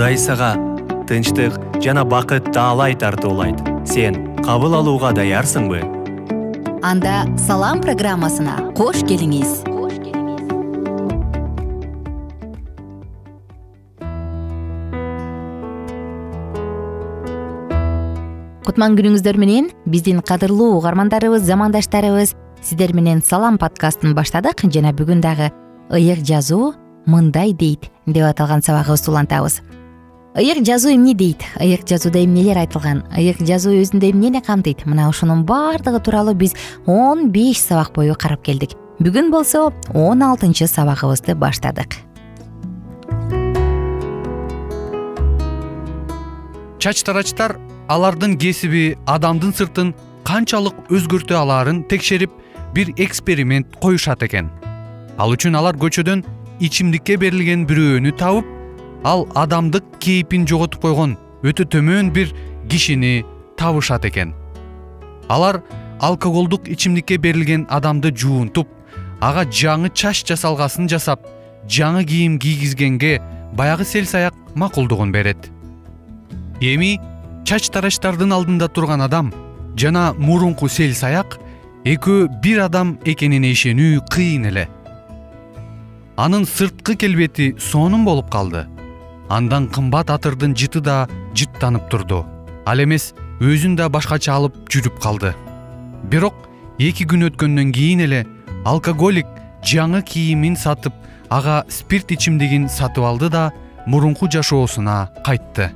кудай сага тынчтык жана бакыт таалай тартуулайт. Сен кабыл алууга даярсыңбы? Анда салам программасына кош келиңиз. Кутман күнүңүздөр менен биздин кадырлуу угармандарыбыз замандаштарыбыз сиздер менен салам подкастын баштадык. Жана бүгүн дагы ыйык жазуу мындай дейт деп аталган сабагыбызды улантабыз ыйык жазуу эмне дейт? Ыйык жазууда эмнелер айтылган? Ыйык жазуу өзүндө эмнени камтыйт мына ушунун баардыгы тууралуу биз он беш сабак бою карап келдик. Бүгүн болсо он алтынчы сабагыбызды баштадык. Чач тарачтар алардын кесиби адамдын сыртын канчалык өзгөртө алаарын текшерип бир эксперимент коюшат экен. Ал үчүн алар көчөдөн ичимдикке берилген бирөөнү табып ал адамдык кейпин жоготуп койгон өтө төмөн бир кишини табышат экен. Алар алкоголдук ичимдикке берилген адамды жуунтуп ага жаңы чач жасалгасын жасап жаңы кийим кийгизгенге баягы сель саяк макулдугун берет. Эми чач тарачтардын алдында турган адам жана мурунку сель саяк экөө бир адам экенине ишенүү кыйын эле. Анын сырткы келбети сонун болуп калды андан кымбат атырдын жыты да жыттанып турду. Ал эмес өзүн да башкача алып жүрүп калды. Бирок эки күн өткөндөн кийин эле алкоголик жаңы кийимин сатып ага спирт ичимдигин сатып алды да мурунку жашоосуна кайтты.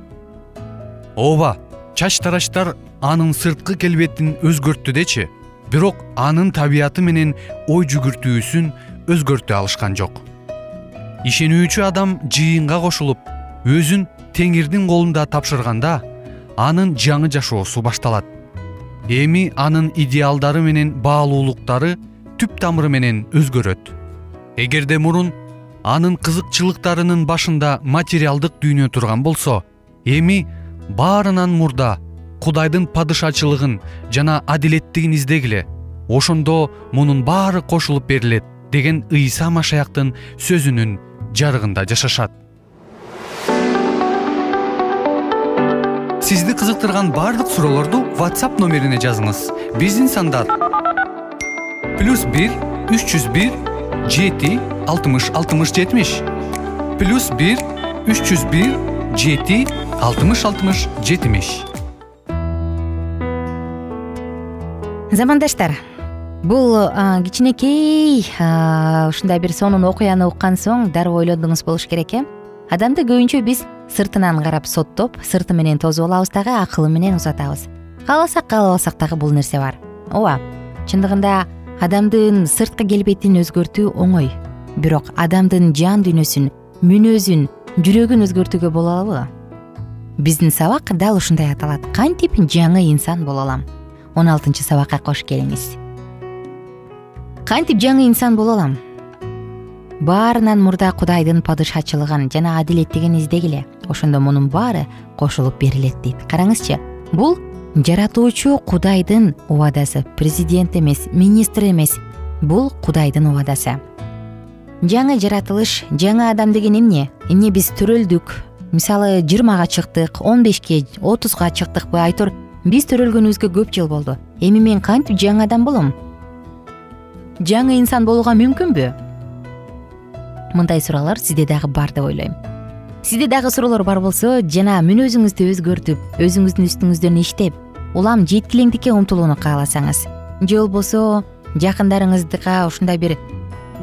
Ооба чач тарачтар анын сырткы келбетин өзгөрттү дечи. Бирок анын табияты менен ой жүгүртүүсүн өзгөртө алышкан жок. Ишенүүчү адам жыйынга кошулуп өзүн теңирдин колунда тапшырганда анын жаңы жашоосу башталат. Эми анын идеалдары менен баалуулуктары түп тамыры менен өзгөрөт. Эгерде мурун анын кызыкчылыктарынын башында материалдык дүйнө турган болсо эми баарынан мурда кудайдын падышачылыгын жана адилеттигин издегиле ошондо мунун баары кошулуп берилет деген ыйса машаяктын сөзүнүн жарыгында жашашат сизди кызыктырган баардык суроолорду whatsapp номерине жазыңыз. Биздин сандар плюс бир үч жүз бир жети алтымыш алтымыш жетимиш. Плюс бир үч жүз бир жети алтымыш алтымыш жетимиш. Замандаштар бул кичинекей ушундай бир сонун окуяны уккан соң дароо ойлондуңуз болуш керек э? Адамды көбүнчө биз сыртынан карап соттоп сырты менен тосуп алабыз дагы акылы менен узатабыз. Кааласак каалабасак дагы бул нерсе бар. Ооба чындыгында адамдын сырткы келбетин өзгөртүү оңой. Бирок адамдын жан дүйнөсүн мүнөзүн жүрөгүн өзгөртүүгө боло алабы? Биздин сабак дал ушундай аталат. Кантип жаңы инсан боло алам? Он алтынчы сабакка кош келиңиз. Кантип жаңы инсан боло алам? Баарынан мурда кудайдын падышачылыгын жана адилеттигин издегиле ошондо мунун баары кошулуп берилет дейт. Караңызчы бул жаратуучу кудайдын убадасы президент эмес министр эмес. Бул кудайдын убадасы. Жаңы жаратылыш жаңы адам деген эмне? Эмне биз төрөлдүк? Мисалы жыйырмага чыктык он бешке отузга чыктыкпы айтор биз төрөлгөнүбүзгө көп жыл болду. Эми мен кантип жаңы адам болом? Жаңы инсан болууга мүмкүнбү? Мындай суроолор сизде дагы бар деп ойлойм сизде дагы суроолор бар болсо жана мүнөзүңүздү өзгөртүп өзүңүздүн үстүңүздөн иштеп улам жеткилеңдикке умтулууну кааласаңыз. Же болбосо жакындарыңызга ушундай бир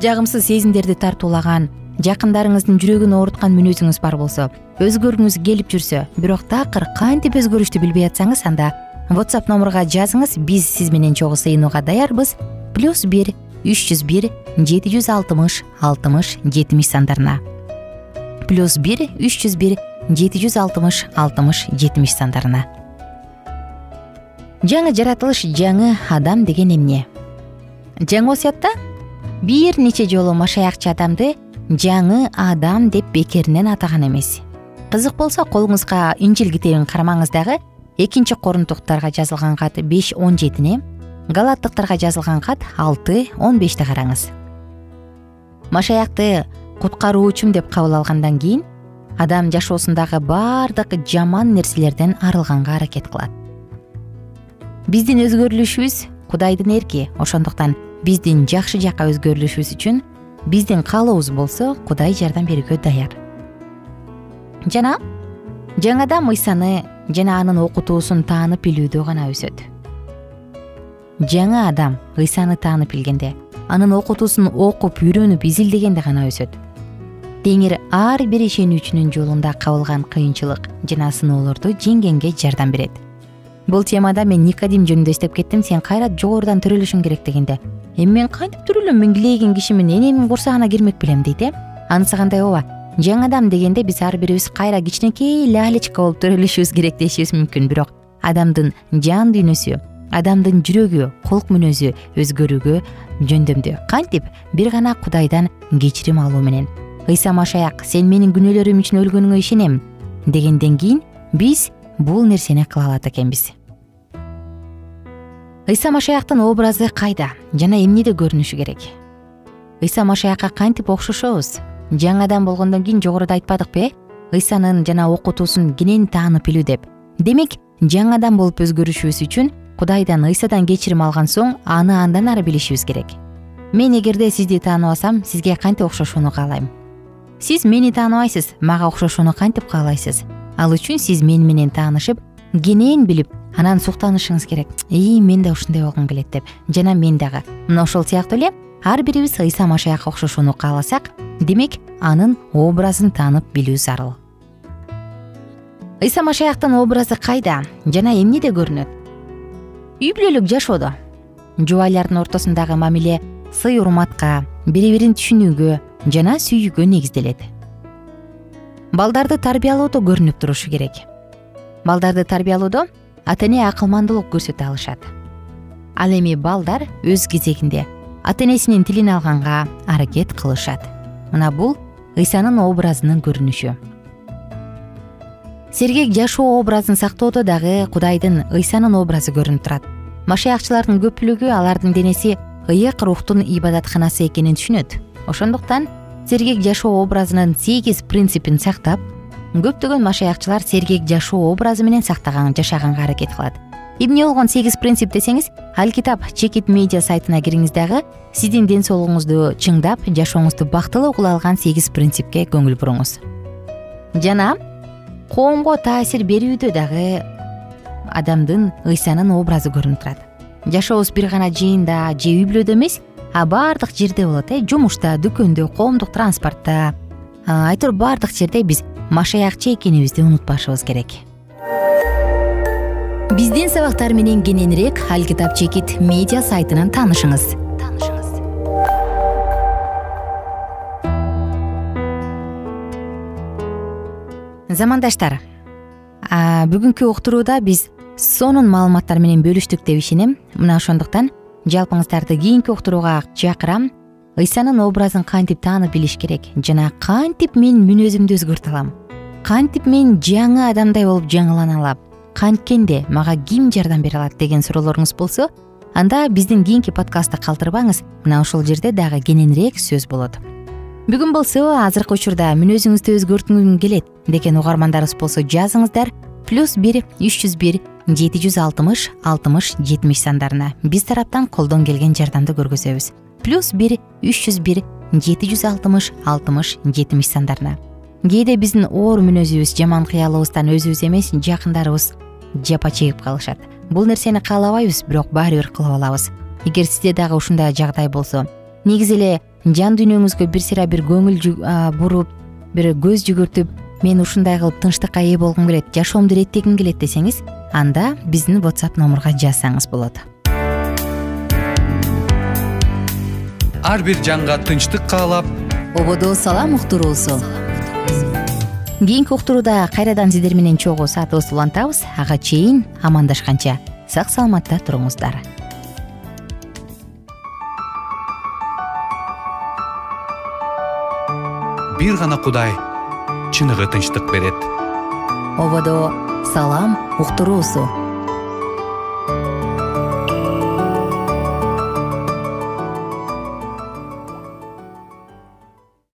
жагымсыз сезимдерди тартуулаган жакындарыңыздын жүрөгүн ооруткан мүнөзүңүз бар болсо өзгөргүңүз келип жүрсө бирок такыр кантип өзгөрүштү билбей атсаңыз анда whatsapp номурга жазыңыз биз сиз менен чогуу сыйынууга даярбыз. Плюс бир үч жүз бир жети жүз алтымыш алтымыш жетимиш сандарына плюс бир үч жүз бир жети жүз алтымыш алтымыш жетимиш сандарына. Жаңы жаратылыш жаңы адам деген эмне? Жаңы осуятта бир нече жолу машаякчы адамды жаңы адам деп бекеринен атаган эмес. Кызык болсо колуңузга инжил китебин кармаңыз дагы экинчи корунтуктарга жазылган кат беш он жетини галаттыктарга жазылган кат алты он бешти караңыз. Машаякты куткаруучум деп кабыл алгандан кийин адам жашоосундагы баардык жаман нерселерден арылганга аракет кылат. Биздин өзгөрүлүшүбүз кудайдын эрки ошондуктан биздин жакшы жакка өзгөрүлүшүбүз үчүн биздин каалообуз болсо кудай жардам берүүгө даяр. Жана жаңыдан ыйсаны жана анын окутуусун таанып билүүдө гана өсөт. Жаңы адам ыйсаны таанып билгенде анын окутуусун окуп үйрөнүп изилдегенде гана өсөт теңир ар бир ишенүүчүнүн жолунда кабылган кыйынчылык жана сыноолорду жеңгенге жардам берет. Бул темада мен никодим жөнүндө эстеп кеттим сен кайра жогорудан төрөлүшүң керек дегенде. Эми мен кантип төрөлөм? Мен килейген кишимин энемдин курсагына кирмек белем дейт э? Анысы кандай ооба? Жаңы адам дегенде биз ар бирибиз кайра кичинекей лялечка болуп төрөлүшүбүз керек дешибиз мүмкүн. Бирок адамдын жан дүйнөсү адамдын жүрөгү кулк мүнөзү өзгөрүүгө жөндөмдүү кантип? Бир гана кудайдан кечирим алуу менен ыйса машаяк сен менин күнөөлөрүм үчүн өлгөнүңө ишенем дегенден кийин биз бул нерсени кыла алат экенбиз. Ыйса машаяктын образы кайда? Жана эмнеде көрүнүшү керек? Ыйса машаякка кантип окшошобуз? Жаңы адам болгондон кийин жогоруда айтпадыкпы э ыйсанын жана окутуусун кенен таанып билүү деп. Демек жаңы адам болуп өзгөрүшүбүз үчүн кудайдан ыйсадан кечирим алган соң аны андан ары билишибиз керек. Мен эгерде сизди таанып алсам сизге кантип окшошууну каалайм сиз мени тааныбайсыз мага окшошууну кантип каалайсыз? Ал үчүн сиз мени менен таанышып кенен билип анан суктанышыңыз керек. Ии мен да ушундай болгум келет деп. Жана мен дагы мына ошол сыяктуу эле ар бирибиз ыйса машаякка окшошууну кааласак демек анын образын таанып билүү зарыл. Ыйса машаяктын образы кайда? Жана эмнеде көрүнөт? Үй бүлөлүк жашоодо жубайлардын ортосундагы мамиле сый урматка бири бирин түшүнүүгө жана сүйүүгө негизделет. Балдарды тарбиялоодо көрүнүп турушу керек. Балдарды тарбиялоодо ата эне акылмандуулук көрсөтө алышат. Ал эми балдар өз кезегинде ата энесинин тилин алганга аракет кылышат. Мына бул ыйсанын образынын көрүнүшү. Сергек жашоо образын сактоодо дагы кудайдын ыйсанын образы көрүнүп турат. Машаякчылардын көпчүлүгү алардын денеси ыйык рухтун ибадатканасы экенин түшүнөт ошондуктан сергек жашоо образынын сегиз принципин сактап көптөгөн машаякчылар сергек жашоо образы менен сактаган жашаганга аракет кылат. Эмне болгон сегиз принцип десеңиз ал китап чекит медиа сайтына кириңиз дагы сиздин ден соолугуңузду чыңдап жашооңузду бактылуу кыла алган сегиз принципке көңүл буруңуз. Жана коомго таасир берүүдө дагы адамдын ыйсанын образы көрүнүп турат. Жашообуз бир гана жыйында же үй бүлөдө эмес а баардык жерде болот э жумушта дүкөндө коомдук транспортто айтор баардык жерде биз машаякчы экенибизди унутпашыбыз керек. Биздин сабактар менен кененирээк ал китап чекит медиа сайтынан таанышыңыз замандаштар бүгүнкү уктурууда биз сонун маалыматтар менен бөлүштүк деп ишенем. Мына ошондуктан жалпыңыздарды кийинки уктурууга чакырам. Ыйсанын образын кантип таанып билиш керек? Жана кантип мен мүнөзүмдү өзгөртө алам? Кантип мен жаңы адамдай болуп жаңылана алам? Канткенде мага ким жардам бере алат деген суроолоруңуз болсо анда биздин кийинки подкастты калтырбаңыз. Мына ошол жерде дагы кененирээк сөз болот. Бүгүн болсо азыркы учурда мүнөзүңүздү өзгөрткүм келет. Деген угармандарыбыз болсо жазыңыздар. Плюс бир үч жүз бир жети жүз алтымыш алтымыш жетимиш сандарына биз тараптан колдон келген жардамды көргөзөбүз. Плюс бир үч жүз бир жети жүз алтымыш алтымыш жетимиш сандарына. Кээде биздин оор мүнөзүбүз жаман кыялыбыздан өзүбүз эмес жакындарыбыз жапа чегип калышат. Бул нерсени каалабайбыз бирок баары бир кылып алабыз. Эгер сизде дагы ушундай жагдай болсо негизи эле жан дүйнөңүзгө бир сыйра бир көңүл буруп бир көз жүгүртүп мен ушундай кылып тынчтыкка ээ болгум келет жашоомду иреттегим келет десеңиз анда биздин whatsapp номурга жазсаңыз болот. Ар бир жанга тынчтык каалап. Ободо салам уктуруусу кийинки уктурууда кайрадан сиздер менен чогуу саатыбызды улантабыз. Ага чейин амандашканча сак саламатта туруңуздар. Бир гана кудай чыныгы тынчтык берет. Ободо салам уктуруусу